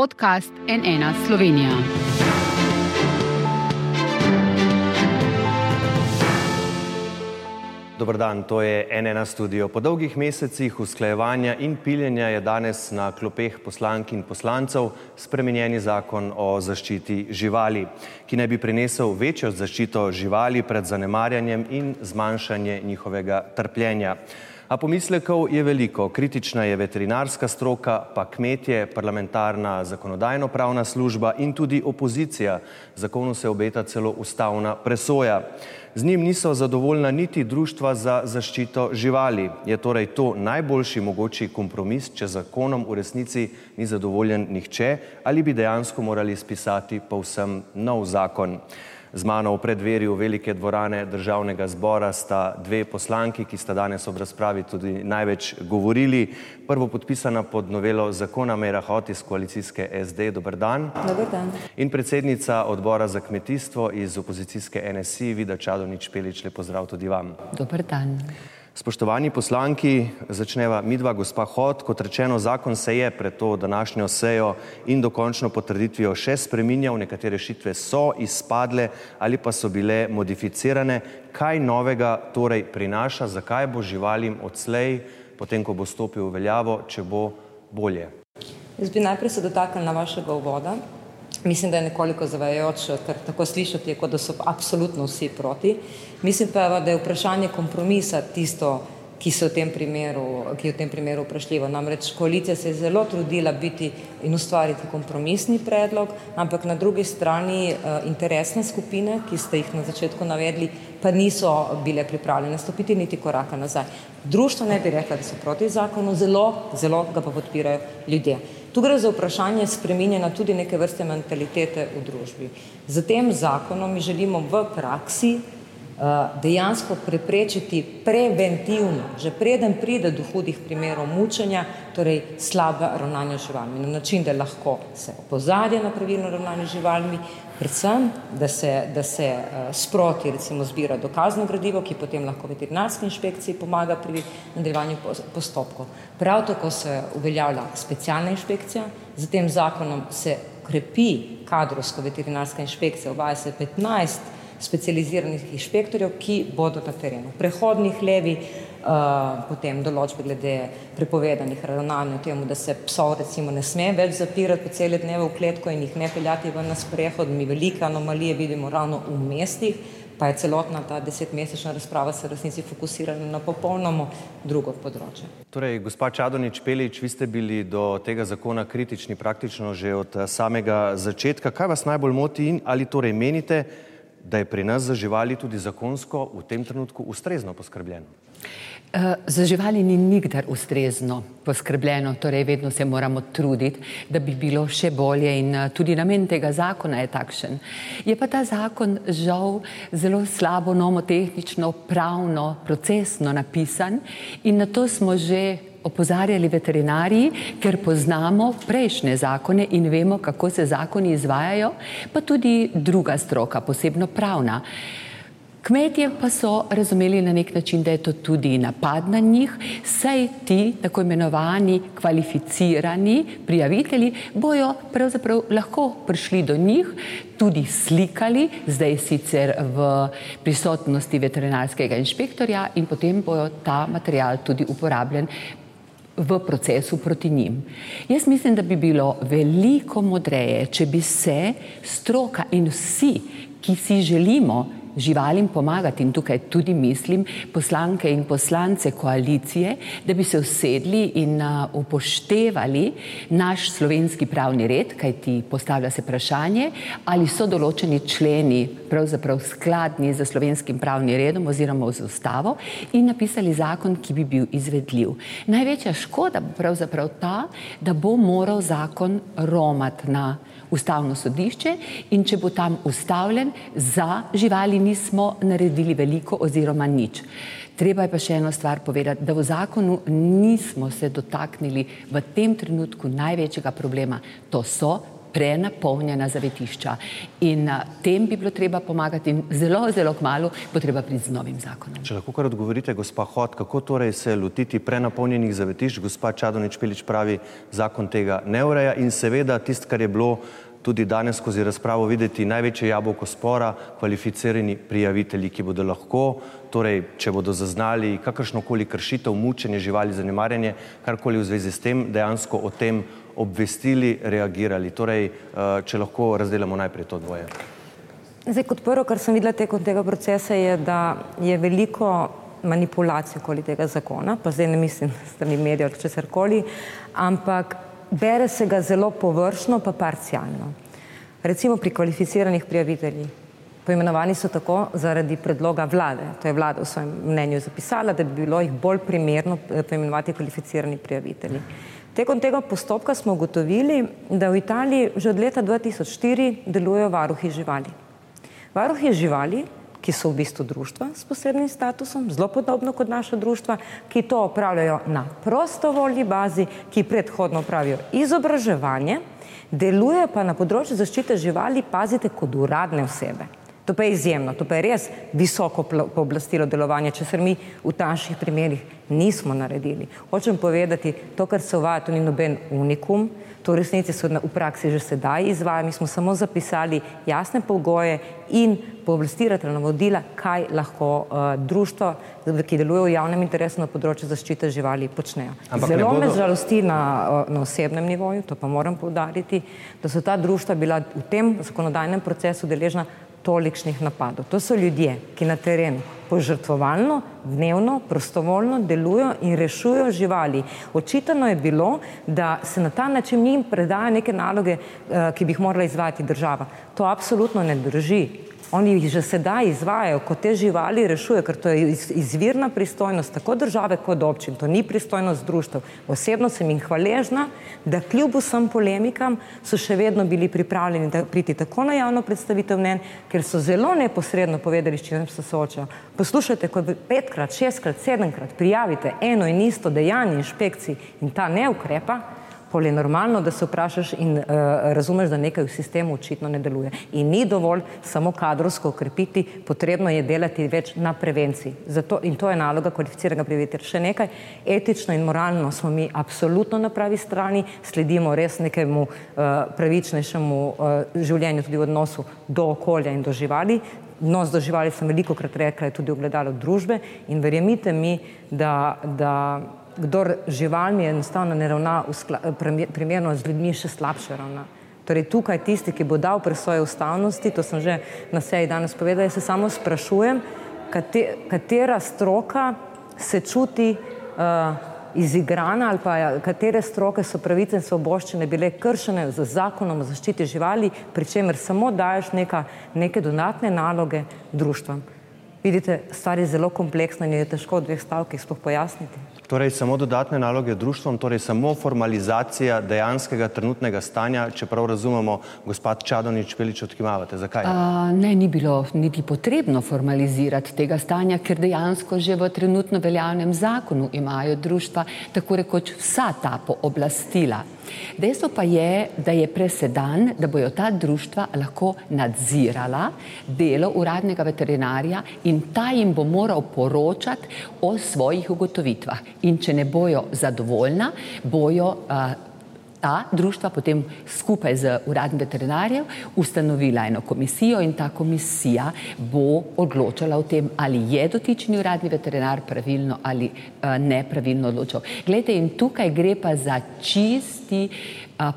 podcast NN Slovenija. Dobar dan, to je NN studio. Po dolgih mesecih usklajevanja in piljenja je danes na klopeh poslank in poslancev spremenjeni zakon o zaščiti živali, ki naj bi prinesel večjo zaščito živali pred zanemarjanjem in zmanjšanje njihovega trpljenja. A pomislekov je veliko. Kritična je veterinarska stroka, pa kmetje, parlamentarna zakonodajno-pravna služba in tudi opozicija. Zakonu se obeta celo ustavna presoja. Z njim niso zadovoljna niti društva za zaščito živali. Je torej to najboljši mogoči kompromis, če zakonom v resnici ni zadovoljen nihče ali bi dejansko morali spisati povsem nov zakon. Z mano v predverju velike dvorane državnega zbora sta dve poslanki, ki sta danes ob razpravi tudi največ govorili. Prvo podpisana pod novelo zakona Mera Hot iz koalicijske SD. Dobar dan. Dobar dan. In predsednica odbora za kmetijstvo iz opozicijske NSI, Vida Čadonič Pelič. Lep pozdrav tudi vam. Dobar dan. Spoštovani poslanki, začneva midva gospa Hot. Kot rečeno, zakon se je pred to današnjo sejo in dokončno potrditvijo še spreminjal. Nekatere rešitve so izpadle ali pa so bile modificirane. Kaj novega torej prinaša, zakaj bo živalim odslej, potem ko bo stopil v veljavo, če bo bolje? Jaz bi najprej se dotaknila vašega uvoda. Mislim, da je nekoliko zavajajoč, ker tako slišati je, kot da so absolutno vsi proti. Mislim pa, da je vprašanje kompromisa tisto, ki, v tem primeru, ki je v tem primeru vprašljivo. Namreč koalicija se je zelo trudila biti in ustvariti kompromisni predlog, ampak na drugi strani uh, interesne skupine, ki ste jih na začetku navedli, pa niso bile pripravljene stopiti niti koraka nazaj. Društvo ne bi rekla, da so proti zakonu, zelo, zelo ga pa podpirajo ljudje. Tu gre za vprašanje spreminjanja tudi neke vrste mentalitete v družbi. Z tem zakonom mi želimo v praksi dejansko preprečiti preventivno, že preden pride do hudih primerov mučenja, torej slaba ravnanja z živalmi, na način, da lahko se opozarja na pravilno ravnanje z živalmi, predvsem, da se, da se uh, sproti recimo zbira dokazno gradivo, ki potem lahko veterinarski inšpekciji pomaga pri nadaljevanju postopkov. Prav tako se uveljavlja specialna inšpekcija, z tem zakonom se krepi kadrovsko veterinarska inšpekcija, uvaja se 15 specializiranih inšpektorjev, ki bodo na terenu. Prehodnih levi, uh, potem določbe glede prepovedanih ravnanj, temu, da se psov recimo ne sme več zapirati po cele dneve v kletko in jih ne peljati ven na sprehod. Mi velike anomalije vidimo ravno v mestih, pa je celotna ta desetmesečna razprava se v resnici fokusirala na popolnoma drugo področje. Torej, gospa Čadonič Pelič, vi ste bili do tega zakona kritični praktično že od samega začetka. Kaj vas najbolj moti in ali torej menite, da je pri nas za živali tudi zakonsko v tem trenutku ustrezno poskrbljeno? Eh, za živali ni nikdar ustrezno poskrbljeno, torej vedno se moramo truditi, da bi bilo še bolje in eh, tudi namen tega zakona je takšen. Je pa ta zakon žal zelo slabo nomotehnično, pravno, procesno napisan in na to smo že opozarjali veterinarji, ker poznamo prejšnje zakone in vemo, kako se zakoni izvajajo, pa tudi druga stroka, posebno pravna. Kmetje pa so razumeli na nek način, da je to tudi napad na njih, saj ti tako imenovani kvalificirani prijavitelji bojo pravzaprav lahko prišli do njih, tudi slikali, zdaj sicer v prisotnosti veterinarskega inšpektorja in potem bojo ta material tudi uporabljen v procesu proti njim. Jaz mislim, da bi bilo veliko modreje, če bi se stroka in vsi, ki si želimo živalim pomagati in tukaj tudi mislim poslanke in poslance koalicije, da bi se usedli in upoštevali naš slovenski pravni red, kajti postavlja se vprašanje, ali so določeni členi pravzaprav skladni za slovenskim pravnim redom oziroma z ustavo in napisali zakon, ki bi bil izvedljiv. Največja škoda bo pravzaprav ta, da bo moral zakon romati na ustavno sodišče in če bo tam ustavljen, za živali nismo naredili veliko oziroma nič. Treba je pa še eno stvar povedati, da v zakonu nismo se dotaknili v tem trenutku največjega problema, to so prenapolnjena zavetišča. In tem bi bilo treba pomagati in zelo, zelo kmalo bo treba priti z novim zakonom. Če lahko kar odgovorite, gospa Hot, kako torej se lotiti prenapolnjenih zavetišč, gospa Čadonič Pelič pravi, zakon tega ne ureja in seveda tisto, kar je bilo tudi danes skozi razpravo videti največje jabolko spora, kvalificirani prijavitelji, ki bodo lahko, torej, če bodo zaznali kakršnokoli kršitev, mučenje živali, zanemarjanje, karkoli v zvezi s tem, dejansko o tem obvestili, reagirali. Torej, eh, če lahko razdelamo najprej to dvoje. Zdaj, kot prvo, kar sem videla tekom tega procesa, je, da je veliko manipulacij okoli tega zakona, pa zdaj ne mislim strani medijev ali česarkoli, ampak bere se ga zelo površno, pa parcialno. Recimo pri kvalificiranih prijaviteljih. Poimenovani so tako zaradi predloga vlade. To je vlada v svojem mnenju zapisala, da bi bilo jih bolj primerno eh, poimenovati kvalificirani prijavitelji. Tekom tega postopka smo ugotovili, da v Italiji že od leta 2004 delujejo varuhi živali. Varuhi živali, ki so v bistvu društva s posebnim statusom, zelo podobno kot naša društva, ki to opravljajo na prostovoljni bazi, ki predhodno pravijo izobraževanje, delujejo pa na področju zaščite živali, pazite, kot uradne osebe. To pa je izjemno, to pa je res visoko pooblastilo delovanja, če se mi v naših primerih nismo naredili. Hočem povedati, to, kar se uvaja, to ni noben unikum, to v resnici se v praksi že sedaj izvaja, mi smo samo zapisali jasne pogoje in pooblastirate navodila, kaj lahko uh, društvo, ki deluje v javnem interesu na področju zaščite živali, počnejo. Ampak Zelo bodo... me žalosti na, uh, na osebnem nivoju, to pa moram povdariti, da so ta društva bila v tem zakonodajnem procesu deležna tolikšnih napadov. To so ljudje, ki na terenu požrtvovalno, dnevno, prostovoljno delujo in rešujo živali. Očitano je bilo, da se na ta način njim predajo neke naloge, eh, ki bi jih morala izvajati država. To absolutno ne drži. Oni jih že sedaj izvajajo, ko te živali rešujejo, ker to je izvirna pristojnost tako države kot občin, to ni pristojnost društv. Osebno sem jim hvaležna, da kljub vsem polemikam so še vedno bili pripravljeni priti tako na javno predstavitev mnen, ker so zelo neposredno povedali, s čim se soočajo. Poslušajte, ko petkrat, šestkrat, sedemkrat prijavite eno in isto dejanje inšpekciji in ta ne ukrepa, pol je normalno, da se vprašaš in uh, razumeš, da nekaj v sistemu očitno ne deluje. In ni dovolj samo kadrovsko okrepiti, potrebno je delati več na prevenciji. Zato, in to je naloga kvalificiranega prijavitelja. Še nekaj, etično in moralno smo mi absolutno na pravi strani, sledimo res nekemu uh, pravičnejšemu uh, življenju tudi v odnosu do okolja in do živali. Nos do živali sem veliko krat rekla, je tudi ogledalo družbe in verjemite mi, da, da kdor živalmi enostavno ne ravna primerno z ljudmi, še slabše ravna. Torej tukaj tisti, ki bo dal presoje ustavnosti, to sem že na seji danes povedala, jaz se samo sprašujem, katera stroka se čuti uh, izigrana ali pa katere stroke so pravice in svoboščine bile kršene z zakonom o zaščiti živali, pri čemer samo daješ neka, neke donatne naloge društvam. Vidite, stvar je zelo kompleksna in je težko v dveh stavkih sploh pojasniti. Torej, samo dodatne naloge društvom, torej samo formalizacija dejanskega trenutnega stanja, čeprav razumemo, gospod Čadonič, velič odkimavate. Zakaj? A, ne, ni bilo niti potrebno formalizirati tega stanja, ker dejansko že v trenutno veljavnem zakonu imajo društva tako rekoč vsa ta pooblastila. Dejstvo pa je, da je presedan, da bojo ta društva lahko nadzirala delo uradnega veterinarja in ta jim bo moral poročati o svojih ugotovitvah. In če ne bojo zadovoljna, bojo uh, ta društva potem skupaj z uradnim veterinarjem ustanovila eno komisijo in ta komisija bo odločala o tem, ali je dotični uradni veterinar pravilno ali nepravilno odločal. Glejte, in tukaj gre pa za čisti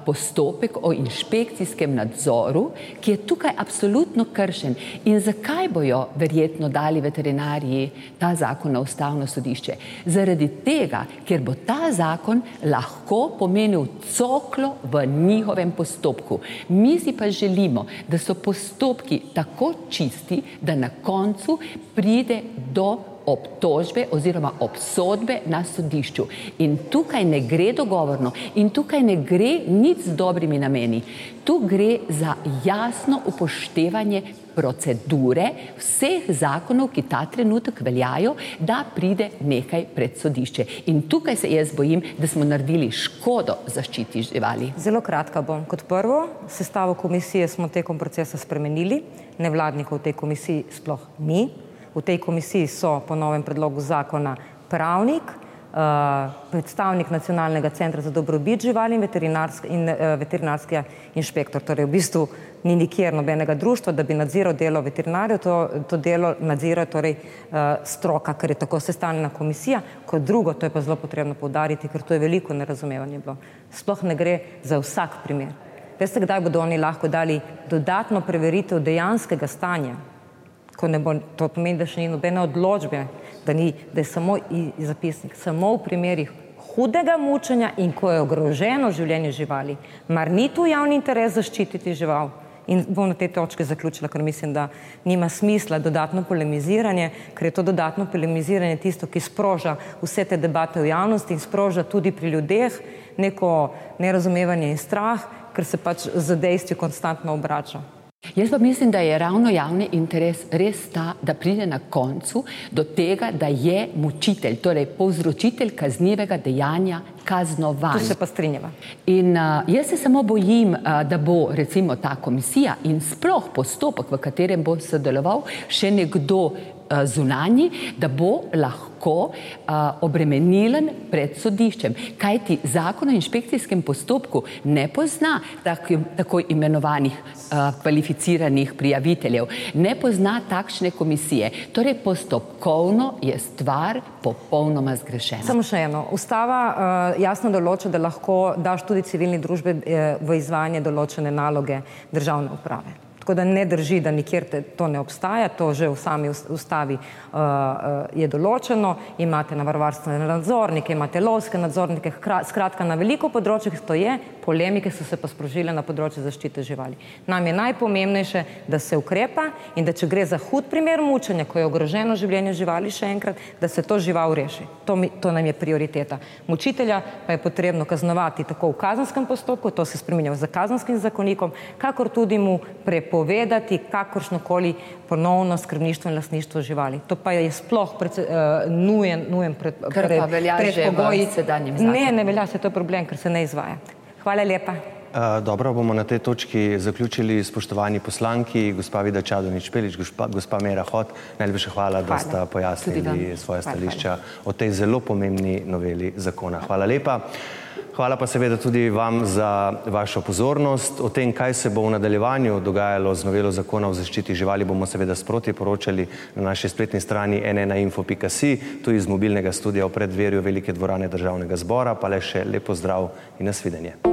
postopek o inšpekcijskem nadzoru, ki je tukaj absolutno kršen. In zakaj bojo verjetno dali veterinarji ta zakon na ustavno sodišče? Zaradi tega, ker bo ta zakon lahko pomenil coklo v njihovem postopku. Mi si pa želimo, da so postopki tako čisti, da na koncu pride do obtožbe oziroma obsodbe na sodišču. In tukaj ne gre dogovorno in tukaj ne gre nič z dobrimi nameni. Tu gre za jasno upoštevanje procedure vseh zakonov, ki ta trenutek veljajo, da pride nekaj pred sodišče. In tukaj se jaz bojim, da smo naredili škodo zaščiti živali. Zelo kratka bom. Kot prvo, sestavo komisije smo tekom procesa spremenili, nevladnikov v tej komisiji sploh ni. V tej komisiji so po novem predlogu zakona pravnik, uh, predstavnik Nacionalnega centra za dobrobit živali in, veterinarsk, in uh, veterinarski inšpektor. Torej, v bistvu ni nikjer nobenega društva, da bi nadziral delo veterinarjev, to, to delo nadzira torej, uh, stroka, ker je tako sestavljena komisija. Kot drugo, to je pa zelo potrebno povdariti, ker to je veliko nerazumevanje bilo. Sploh ne gre za vsak primer. Veste, kdaj bodo oni lahko dali dodatno preveritev dejanskega stanja? Ko ne bo, to pomeni, da še ni nobene odločbe, da, ni, da je samo zapisnik, samo v primerih hudega mučenja in ko je ogroženo življenje živali. Mar ni tu javni interes zaščititi žival? In bom na te točke zaključila, ker mislim, da nima smisla dodatno polemiziranje, ker je to dodatno polemiziranje tisto, ki sproža vse te debate v javnosti in sproža tudi pri ljudeh neko nerazumevanje in strah, ker se pač z dejstvi konstantno obrača. Jaz pa mislim, da je ravno javni interes res ta, da pride na koncu do tega, da je mučitelj, torej povzročitelj kaznivega dejanja kaznovan. Tu se pa strinjava. In uh, jaz se samo bojim, uh, da bo recimo ta komisija in sploh postopek, v katerem bo sodeloval še nekdo zunanji, da bo lahko uh, obremenilen pred sodiščem. Kaj ti zakon o inšpekcijskem postopku ne pozna tako, tako imenovanih uh, kvalificiranih prijaviteljev, ne pozna takšne komisije. Torej, postopkovno je stvar popolnoma zgrešena. Samo še eno. Ustava jasno določa, da lahko daš tudi civilni družbi v izvajanje določene naloge državne uprave. Tako da ne drži, da nikjer te, to ne obstaja, to že v sami ustavi uh, uh, je določeno. Imate navarovarstvene nadzornike, imate lovske nadzornike, skratka na veliko področjih to je, polemike so se pa sprožile na področju zaščite živali. Nam je najpomembnejše, da se ukrepa in da če gre za hud primer mučenja, ko je ogroženo življenje živali, še enkrat, da se to žival reši. To, mi, to nam je prioriteta. Mučitelja pa je potrebno kaznovati tako v kazenskem postopku, to se spremenja z kazenskim zakonikom, kakor tudi mu prepovedati prepovedati kakršnokoli ponovno skrbništvo in lasništvo živali. To pa je sploh pred, uh, nujen, nujen pred, pred, predpogoj. Ne, ne velja se to problem, ker se ne izvaja. Hvala lepa. Uh, dobro, bomo na tej točki zaključili, spoštovani poslanki, gospa Vida Čadonič Pelič, gospa, gospa Mera Hot. Najlepša hvala, hvala, da ste pojasnili svoje stališča o tej zelo pomembni noveli zakona. Hvala lepa. Hvala pa seveda tudi vam za vašo pozornost. O tem, kaj se bo v nadaljevanju dogajalo z novelo zakona o zaščiti živali, bomo seveda sproti poročali na naši spletni strani nnainfo.si, tu iz mobilnega studija v predverju Velike dvorane državnega zbora, pa le še lepo zdrav in nasvidenje.